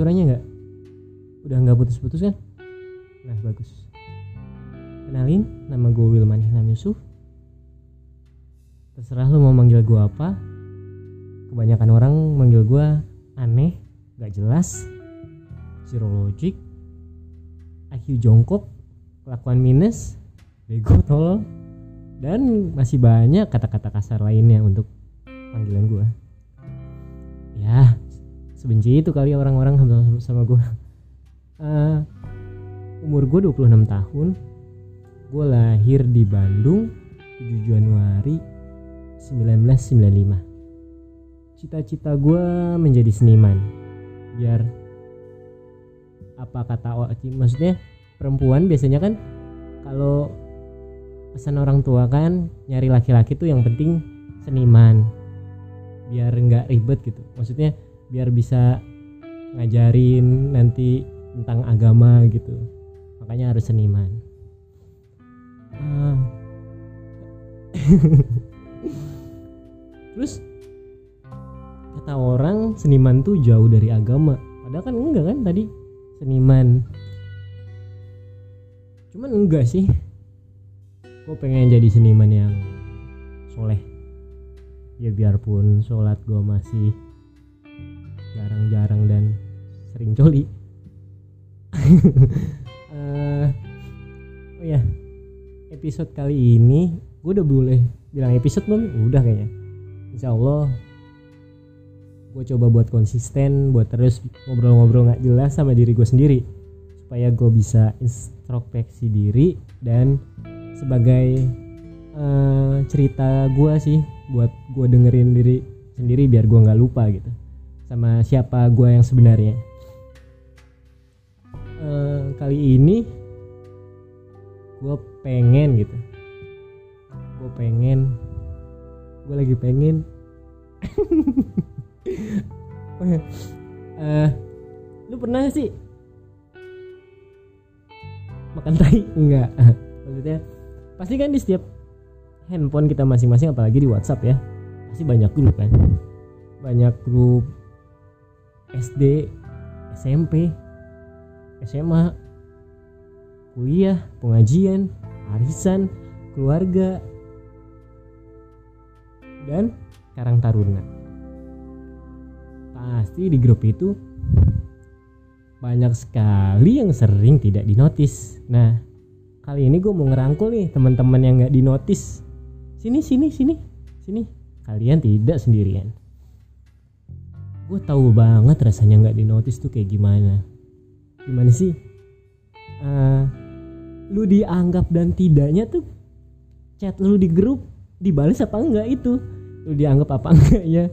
suaranya nggak? Udah nggak putus-putus kan? Nah bagus. Kenalin nama gue Wilman Ilham Yusuf. Terserah lu mau manggil gue apa. Kebanyakan orang manggil gue aneh gak jelas. Zero logic IQ jongkok kelakuan minus bego tolol dan masih banyak kata-kata kasar lainnya untuk panggilan gue ya sebenci itu kali orang-orang sama, gue uh, umur gue 26 tahun. Gue lahir di Bandung 7 Januari 1995 cita-cita gue menjadi seniman. Biar apa kata maksudnya perempuan biasanya kan kalau pesan orang tua kan nyari laki-laki tuh yang penting seniman. Biar nggak ribet gitu. Maksudnya biar bisa ngajarin nanti tentang agama gitu. Makanya harus seniman. Uh. terus kata orang seniman tuh jauh dari agama. Padahal kan enggak kan tadi seniman. Cuman enggak sih. Gue pengen jadi seniman yang soleh. Ya biarpun sholat gue masih jarang-jarang dan sering coli. Uh, oh ya episode kali ini gue udah boleh bilang episode belum? Udah kayaknya. Insya Allah gue coba buat konsisten buat terus ngobrol-ngobrol nggak jelas sama diri gue sendiri supaya gue bisa introspeksi diri dan sebagai uh, cerita gue sih buat gue dengerin diri sendiri biar gue nggak lupa gitu sama siapa gue yang sebenarnya. Uh, kali ini gue pengen gitu. Gue pengen. Gue lagi pengen. Uh, lu pernah sih? Makan tai? Enggak. Maksudnya pasti kan di setiap handphone kita masing-masing apalagi di WhatsApp ya pasti banyak grup kan. Banyak grup SD, SMP, SMA, kuliah, pengajian, arisan, keluarga, dan Karang Taruna. Pasti di grup itu banyak sekali yang sering tidak dinotis. Nah, kali ini gue mau ngerangkul nih teman-teman yang nggak dinotis. Sini, sini, sini, sini. Kalian tidak sendirian gue tahu banget rasanya nggak di notice tuh kayak gimana. Gimana sih? Uh, lu dianggap dan tidaknya tuh chat lu di grup dibalas apa enggak itu? Lu dianggap apa enggak ya?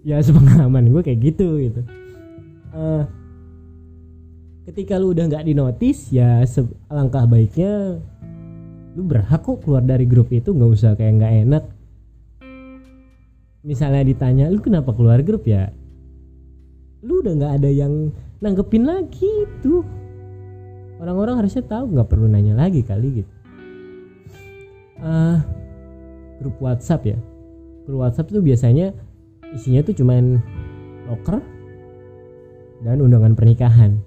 Ya sepengalaman gue kayak gitu gitu. Uh, ketika lu udah nggak di notice ya alangkah baiknya lu berhak kok keluar dari grup itu nggak usah kayak nggak enak. Misalnya ditanya lu kenapa keluar grup ya lu udah nggak ada yang nanggepin lagi tuh orang-orang harusnya tahu nggak perlu nanya lagi kali gitu. Uh, grup WhatsApp ya. Grup WhatsApp tuh biasanya isinya tuh cuman loker dan undangan pernikahan.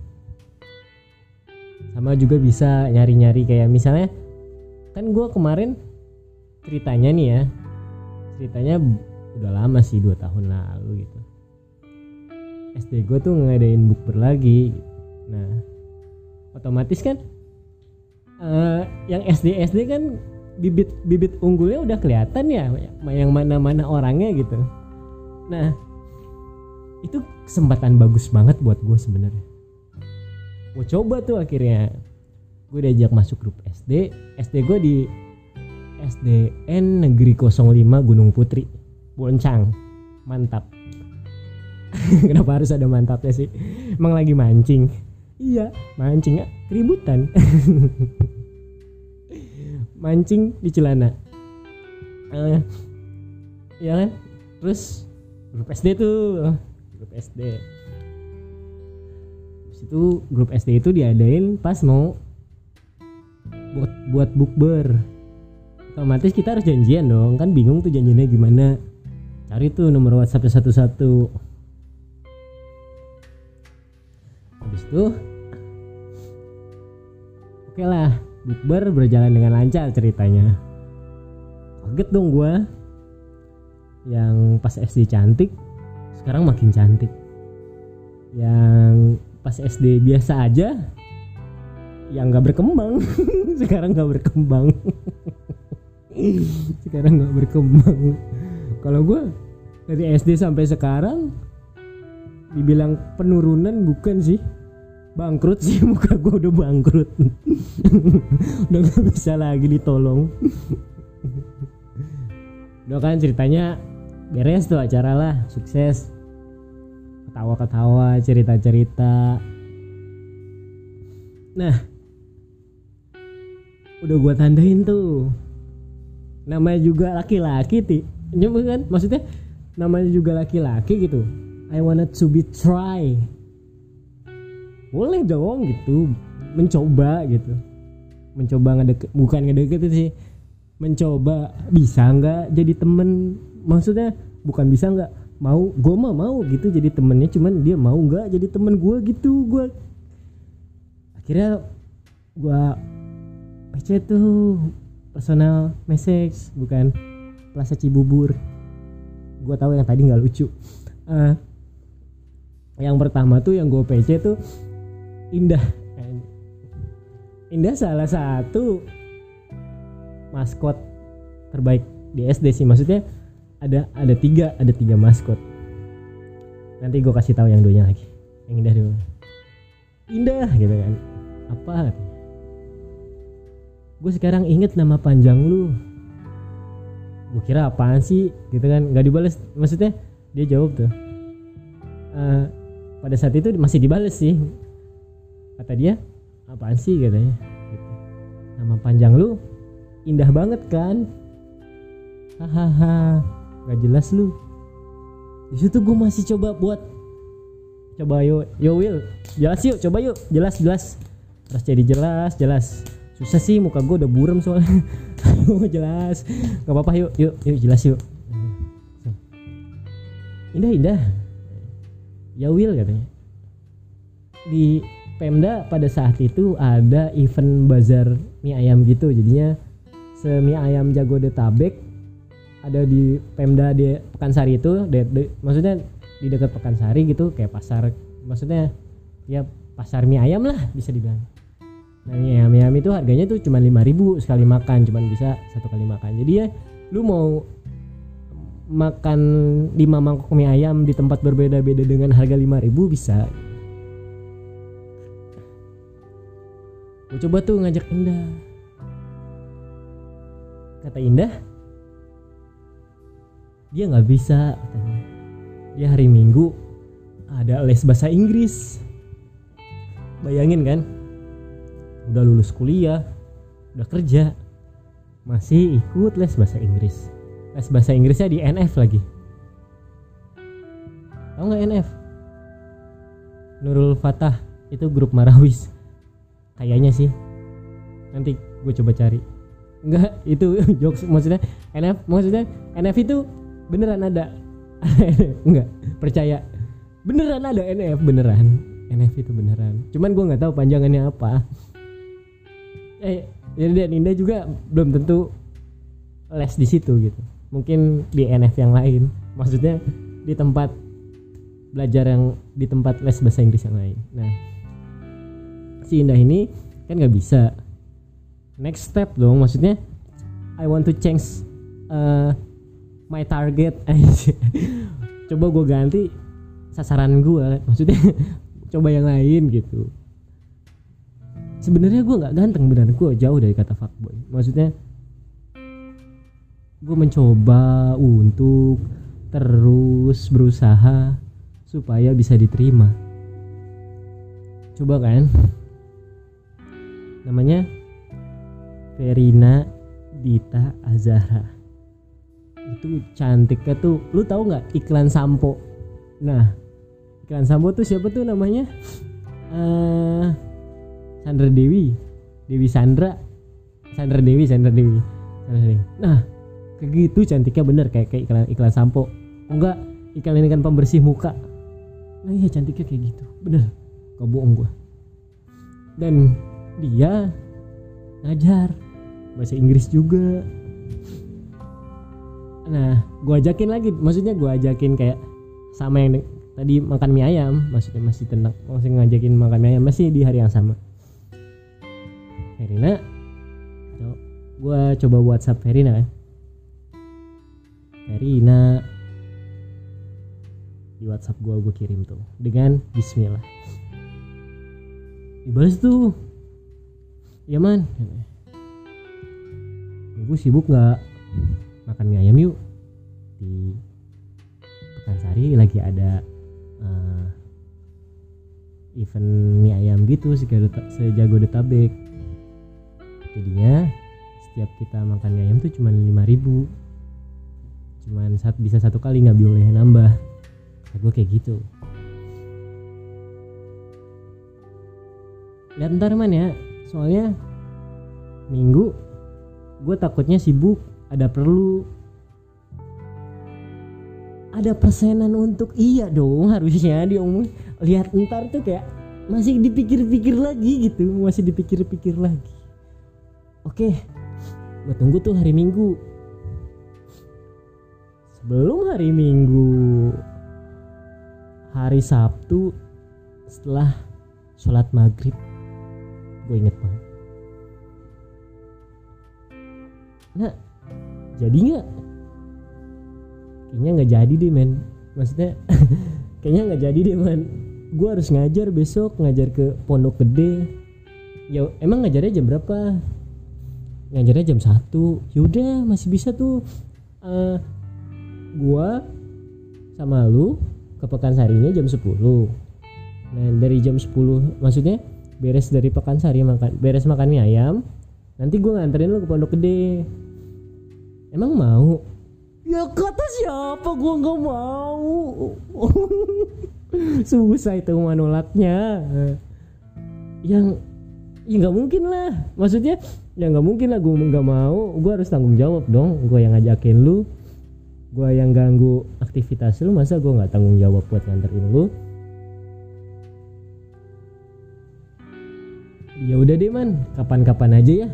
Sama juga bisa nyari-nyari kayak misalnya kan gue kemarin ceritanya nih ya ceritanya udah lama sih dua tahun lalu gitu SD gue tuh ngadain bukber lagi. Nah otomatis kan uh, yang SD SD kan bibit bibit unggulnya udah kelihatan ya yang mana mana orangnya gitu. Nah itu kesempatan bagus banget buat gue sebenarnya. Gue coba tuh akhirnya gue diajak masuk grup SD SD gue di SDN Negeri 05 Gunung Putri Boncang. Mantap Kenapa harus ada mantapnya sih? Emang lagi mancing? Iya, mancing ya, keributan. mancing di celana. Uh, ya kan? Terus grup SD tuh, grup SD. Terus itu grup SD itu diadain pas mau buat buat bukber. Otomatis kita harus janjian dong, kan bingung tuh janjinya gimana. Cari tuh nomor WhatsApp satu-satu itu oke lah bukber berjalan dengan lancar ceritanya. Kaget dong gue yang pas SD cantik sekarang makin cantik. Yang pas SD biasa aja yang nggak berkembang. Sekarang nggak berkembang. Sekarang nggak berkembang. Kalau gue dari SD sampai sekarang dibilang penurunan bukan sih bangkrut sih muka gue udah bangkrut. Udah nggak bisa lagi ditolong. Udah kan ceritanya beres tuh acara lah sukses. Ketawa-ketawa cerita-cerita. Nah udah gua tandain tuh. Namanya juga laki-laki ti. Kan? Maksudnya namanya juga laki-laki gitu. I wanted to be try boleh dong gitu. Mencoba gitu. Mencoba ngedeket bukan ngedeket sih. Mencoba bisa nggak jadi temen? Maksudnya bukan bisa nggak mau gue mah mau gitu jadi temennya cuman dia mau nggak jadi temen gue gitu gue akhirnya gue PC tuh personal message bukan. Plaza Cibubur. Gue tahu yang tadi nggak lucu. Uh, yang pertama tuh yang gue PC tuh Indah. Indah salah satu maskot terbaik di SD sih. Maksudnya ada ada tiga ada tiga maskot. Nanti gue kasih tahu yang duanya lagi. Yang indah dulu. Indah gitu kan. Apa? Gue sekarang inget nama panjang lu. Gue kira apaan sih? Gitu kan. Nggak dibales. Maksudnya dia jawab tuh. Uh, pada saat itu masih dibales sih kata dia apaan sih? katanya. Gitu. nama panjang lu indah banget kan? Hahaha nggak jelas lu. Di situ gue masih coba buat coba yo yo Will. Jelas yuk coba yuk. Jelas jelas. Terus jadi jelas jelas. Susah sih muka gue udah buram soalnya. Jelas. Nggak apa-apa yuk yuk yuk jelas yuk. Indah indah. Ya Will katanya. Di Pemda pada saat itu ada event bazar mie ayam gitu. Jadinya semi ayam Jagodetabek ada di Pemda di Pekansari itu. De, de, maksudnya di dekat Pekansari gitu kayak pasar. Maksudnya ya pasar mie ayam lah bisa dibilang. Nah mie ayam, mie ayam itu harganya tuh cuma 5000 sekali makan cuman bisa satu kali makan. Jadi ya lu mau makan 5 mangkok mie ayam di tempat berbeda-beda dengan harga 5000 bisa gue coba tuh ngajak Indah. Kata Indah dia nggak bisa katanya. Dia hari minggu ada les bahasa Inggris. Bayangin kan udah lulus kuliah udah kerja masih ikut les bahasa Inggris. Les bahasa Inggrisnya di NF lagi. Tau nggak NF Nurul Fatah itu grup Marawis kayaknya sih. Nanti gue coba cari. Enggak itu jokes maksudnya NF maksudnya NF itu beneran ada. Enggak percaya. Beneran ada NF beneran. NF itu beneran. Cuman gue nggak tahu panjangannya apa. Eh jadi dan Indah juga belum tentu les di situ gitu. Mungkin di NF yang lain. Maksudnya di tempat belajar yang di tempat les bahasa Inggris yang lain. Nah si Indah ini kan nggak bisa. Next step dong maksudnya I want to change uh, my target. Coba gue ganti sasaran gue maksudnya coba yang lain gitu. Sebenarnya gue nggak ganteng benar gue jauh dari kata fuckboy. Maksudnya gue mencoba untuk terus berusaha supaya bisa diterima. Coba kan namanya Verina Dita Azahra. Itu cantiknya tuh lu tahu nggak iklan sampo? Nah iklan sampo tuh siapa tuh namanya? Uh, Sandra Dewi. Dewi Sandra. Sandra Dewi Sandra Dewi. Nah kayak gitu cantiknya bener kayak kayak iklan iklan sampo. Oh, enggak iklan ini kan pembersih muka. Nah iya cantiknya kayak gitu. Bener gak bohong gua. Dan dia ngajar bahasa Inggris juga. Nah gue ajakin lagi. Maksudnya gue ajakin kayak sama yang tadi makan mie ayam. Maksudnya masih tentang masih ngajakin makan mie ayam masih di hari yang sama. Verina gue coba WhatsApp Verina kan? Verina di WhatsApp gue gue kirim tuh dengan Bismillah. Dibalas tuh ya man. Gue sibuk nggak? Makan mie ayam yuk. Di Pekansari lagi ada uh, event mie ayam gitu sejago detabek jadinya setiap kita makan mie ayam tuh cuma lima ribu. Cuman saat bisa satu kali nggak boleh nambah. Kata gue kayak gitu. Lihat ntar man ya soalnya minggu gue takutnya sibuk ada perlu. Ada persenan untuk iya dong harusnya diomong lihat ntar tuh kayak masih dipikir-pikir lagi gitu masih dipikir-pikir lagi. Oke gue tunggu tuh hari minggu. Sebelum hari minggu hari sabtu setelah sholat maghrib gue inget banget. Nah jadi nggak? Kayaknya nggak jadi deh men. Maksudnya kayaknya nggak jadi deh man gue harus ngajar besok ngajar ke pondok gede. Ya emang ngajarnya jam berapa? Ngajarnya jam satu. Yaudah masih bisa tuh. Uh, gue sama lu ke Pekansarinya jam 10 nah dari jam 10 maksudnya beres dari Pekansari makan beres makan mie ayam. Nanti gue nganterin lu ke Pondok Gede. Emang mau? Ya kata siapa gue nggak mau? Susah itu manolaknya yang ya nggak mungkin lah. Maksudnya ya nggak mungkin lah gue nggak mau. Gue harus tanggung jawab dong. Gue yang ngajakin lu. Gue yang ganggu aktivitas lu. Masa gue nggak tanggung jawab buat nganterin lu ya udah deh man. Kapan-kapan aja ya.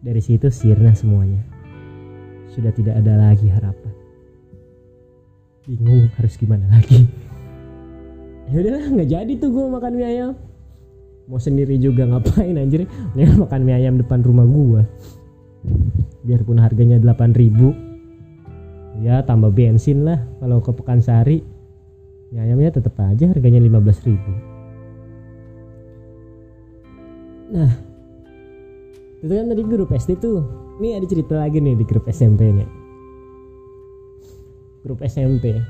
Dari situ sirna semuanya. Sudah tidak ada lagi harapan. Bingung harus gimana lagi. Ya udahlah nggak jadi tuh gue makan mie ayam. Mau sendiri juga ngapain anjir? Nih makan mie ayam depan rumah gue biarpun harganya 8000 ya tambah bensin lah kalau ke Pekansari. Mie ayamnya tetap aja harganya 15000 nah itu kan tadi grup SD tuh. Ini ada cerita lagi nih di grup SMP nih. Grup SMP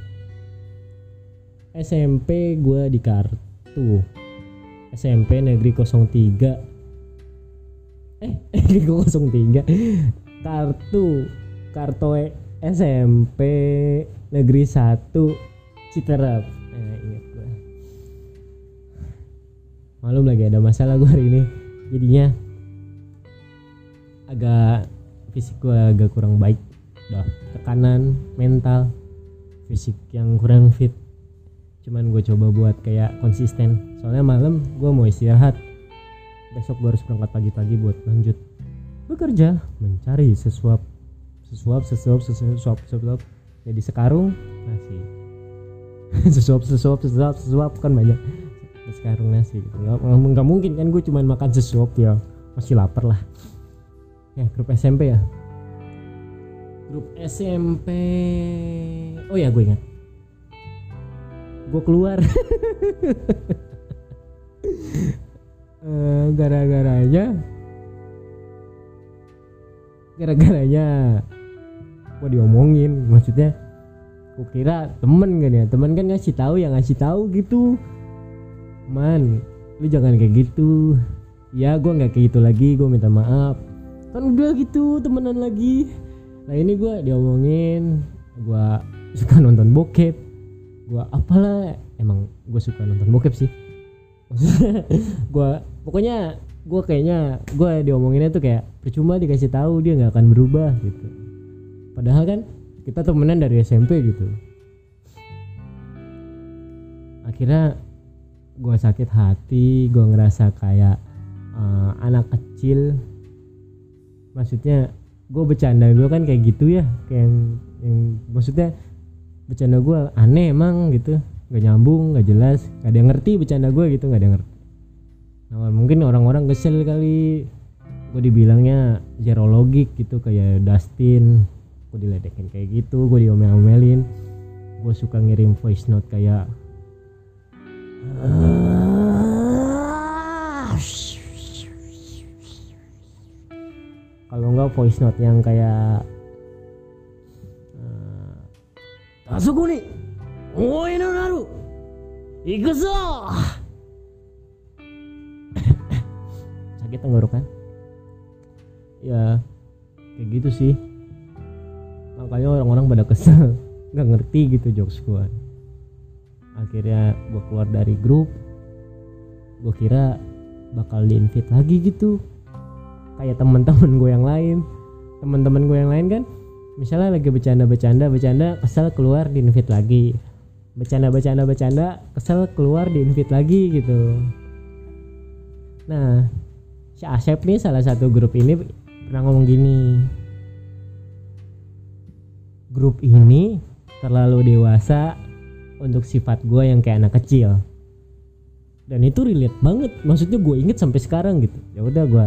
SMP gue di kartu. SMP negeri 03 eh negeri 03 kartu. Kartu SMP negeri 1 Citerap eh, ingat gue malum lagi ada masalah gue hari ini jadinya agak fisik gue agak kurang baik. Udah tekanan mental fisik yang kurang fit. Cuman gue coba buat kayak konsisten. Soalnya malam gue mau istirahat. Besok gue harus berangkat pagi-pagi buat lanjut bekerja mencari sesuap sesuap sesuap sesuap sesuap sesuap. Jadi sekarung nasi sesuap sesuap sesuap sesuap kan banyak sekarung nasi gitu. Nggak, nggak mungkin kan gue cuma makan sesuap ya. Masih lapar lah. Ya grup SMP ya. Grup SMP oh ya gue ingat. Gue keluar. Uh, gara-garanya gara-garanya gue diomongin. Maksudnya gue kira temen kan ya. Temen kan ngasih tahu yang ngasih tahu gitu man lu jangan kayak gitu. Ya gue nggak kayak gitu lagi. Gue minta maaf. Kan udah gitu temenan lagi. Nah ini gue diomongin. Gue suka nonton bokep. Gue apalah emang gue suka nonton bokep sih. Maksudnya gue pokoknya gue kayaknya gue diomonginnya tuh kayak percuma dikasih tahu dia nggak akan berubah gitu. Padahal kan kita temenan dari SMP gitu. Akhirnya gue sakit hati gue ngerasa kayak uh, anak kecil. Maksudnya gue bercanda gue kan kayak gitu ya kayak yang, yang maksudnya bercanda gue aneh emang gitu. Nggak nyambung nggak jelas gak ada yang ngerti bercanda gue gitu nggak ada yang ngerti. Nah, mungkin orang-orang kesel kali. Gue dibilangnya zero logik gitu kayak Dustin. Gue diledekin kayak gitu gue diomel-omelin. Gue suka ngirim voice note kayak kalau enggak voice note yang kayak uh, Asukuni Oi no naru. Ikuzo Sakit tenggorokan Ya Kayak gitu sih. Makanya orang-orang pada kesel. Nggak ngerti gitu jokes gue akhirnya gue keluar dari grup. Gue kira bakal di invite lagi gitu. Kayak teman-teman gue yang lain. Teman-teman gue yang lain kan misalnya lagi bercanda bercanda kesel keluar di invite lagi. Bercanda bercanda bercanda kesel keluar di invite lagi gitu. Nah si Asep nih salah satu grup ini pernah ngomong gini. Grup ini terlalu dewasa untuk sifat gue yang kayak anak kecil. Dan itu relate banget. Maksudnya gue inget sampai sekarang gitu. Ya udah gue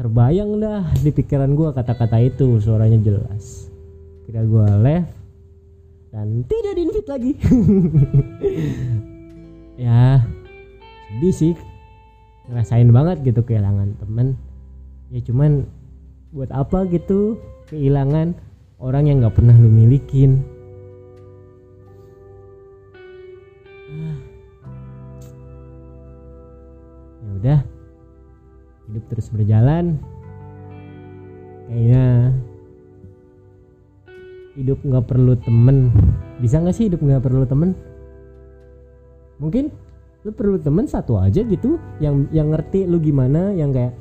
terbayang dah di pikiran gue kata-kata itu. Suaranya jelas. Kira gue left dan tidak di invite lagi. Ya sedih sih. Ngerasain banget gitu kehilangan temen. Ya cuman buat apa gitu? Kehilangan orang yang nggak pernah lu milikin udah. Hidup terus berjalan. Kayaknya hidup nggak perlu temen. Bisa nggak sih hidup nggak perlu temen? Mungkin lu perlu temen satu aja gitu yang yang ngerti lu gimana yang kayak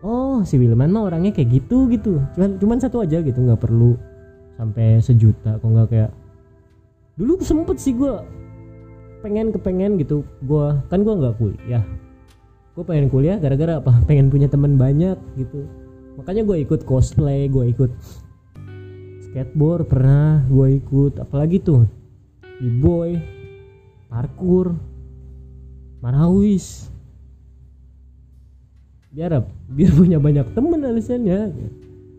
oh si Wilman mah orangnya kayak gitu gitu. Cuman cuman satu aja gitu nggak perlu sampai sejuta kok nggak kayak dulu sempet sih gue pengen kepengen gitu. Gue kan gue nggak kuliah gue pengen kuliah gara-gara apa? Pengen punya teman banyak gitu. Makanya gue ikut cosplay gue ikut skateboard pernah gue ikut apalagi tuh? B-boy parkour marawis. Biar biar punya banyak temen alasannya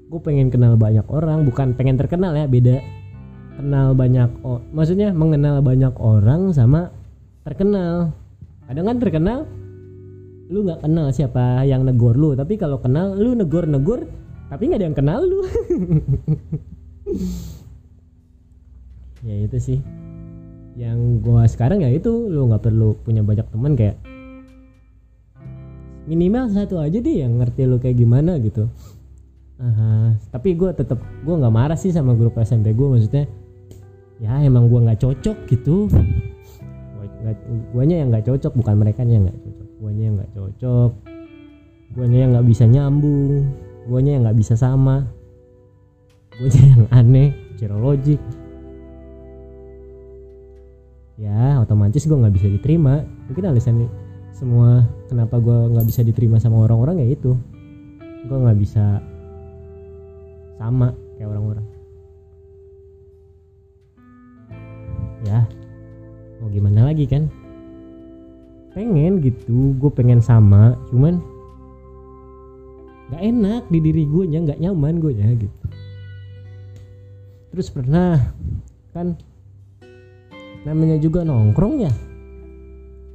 gue pengen kenal banyak orang bukan pengen terkenal ya beda. Kenal banyak maksudnya mengenal banyak orang sama terkenal. Kadang kan terkenal lu nggak kenal siapa yang negor lu tapi kalau kenal lu negor negor tapi nggak ada yang kenal lu. Ya itu sih. Yang gua sekarang ya itu lu nggak perlu punya banyak teman kayak minimal satu aja deh yang ngerti lu kayak gimana gitu. Uh, tapi gue tetap gue nggak marah sih sama grup SMP gue maksudnya ya emang gue nggak cocok gitu. Guanya yang nggak cocok bukan mereka yang nggak cocok guanya yang nggak cocok. Guanya yang nggak bisa nyambung. Guanya yang nggak bisa sama. Guanya yang aneh zero logic ya otomatis gue nggak bisa diterima. Mungkin alasan semua kenapa gue nggak bisa diterima sama orang-orang ya itu. Gue nggak bisa sama kayak orang-orang. Ya mau gimana lagi kan pengen gitu gue pengen sama cuman nggak enak di diri gue nya nggak nyaman gue nya gitu. Terus pernah kan namanya juga nongkrong ya?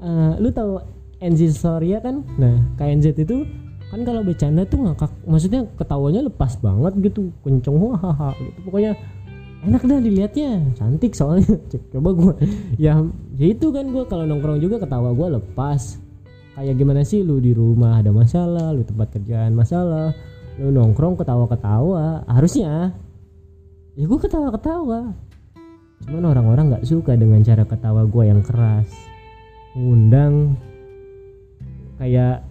Uh, lu tahu NZ Soria kan? Nah KNZ itu kan kalau bercanda tuh ngakak maksudnya ketawanya lepas banget gitu kenceng hahaha gitu. Pokoknya enak dah dilihatnya. Cantik soalnya. Coba gue ya ya itu kan gue kalau nongkrong juga ketawa gue lepas. Kayak gimana sih? Lu di rumah ada masalah lu tempat kerjaan masalah lu nongkrong ketawa-ketawa. Harusnya ya gue ketawa-ketawa. Cuman orang-orang nggak suka dengan cara ketawa gue yang keras ngundang kayak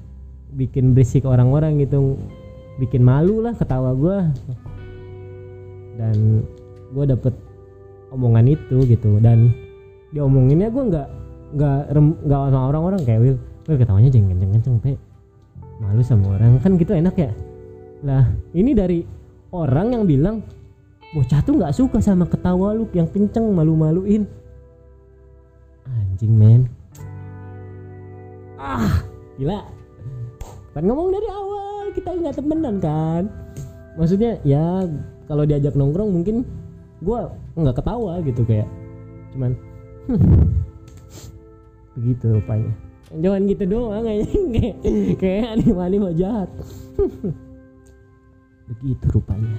bikin berisik orang-orang gitu bikin malu lah ketawa gue dan gue dapet omongan itu gitu. Dan diomonginnya gue nggak nggak nggak sama orang-orang kayak Will. Will ketawanya jangan kenceng-kenceng pe. Malu sama orang. Kan gitu enak ya? Lah ini dari orang yang bilang bocah tuh nggak suka sama ketawa lu yang kenceng malu-maluin. Anjing men. Ah gila. Kan ngomong dari awal kita nggak temenan kan? Maksudnya ya kalau diajak nongkrong mungkin gua nggak ketawa gitu kayak cuman "Hmm." begitu rupanya. Jangan gitu doang kayaknya kayak kayak anime-anime jahat. Begitu rupanya.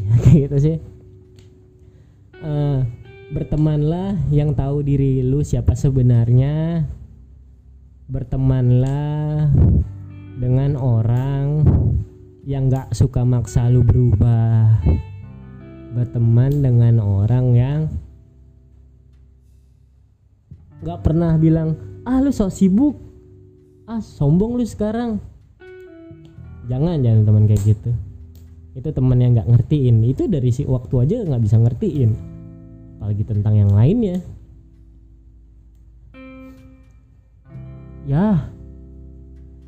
Ya kayak gitu sih. Eh, bertemanlah yang tahu diri lu siapa sebenarnya. Bertemanlah dengan orang yang gak suka maksa lu berubah berteman dengan orang yang gak pernah bilang ah lu sok sibuk. Ah sombong lu sekarang. Jangan jangan teman kayak gitu. Itu teman yang nggak ngertiin. Itu dari si waktu aja nggak bisa ngertiin. Apalagi tentang yang lainnya. Ya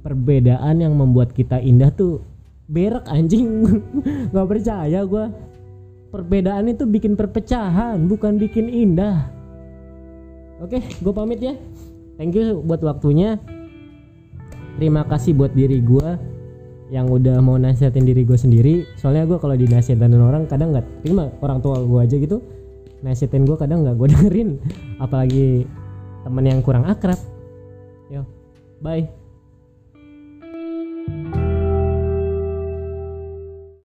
perbedaan yang membuat kita indah tuh berak anjing. Nggak percaya gua perbedaan itu bikin perpecahan bukan bikin indah. Oke gue pamit ya. Thank you buat waktunya. Terima kasih buat diri gua yang udah mau nasihatin diri gue sendiri. Soalnya gue kalau dinasihatin orang kadang nggak terima. Orang tua gue aja gitu nasihatin gue kadang nggak gue dengerin. Apalagi temen yang kurang akrab. Yo bye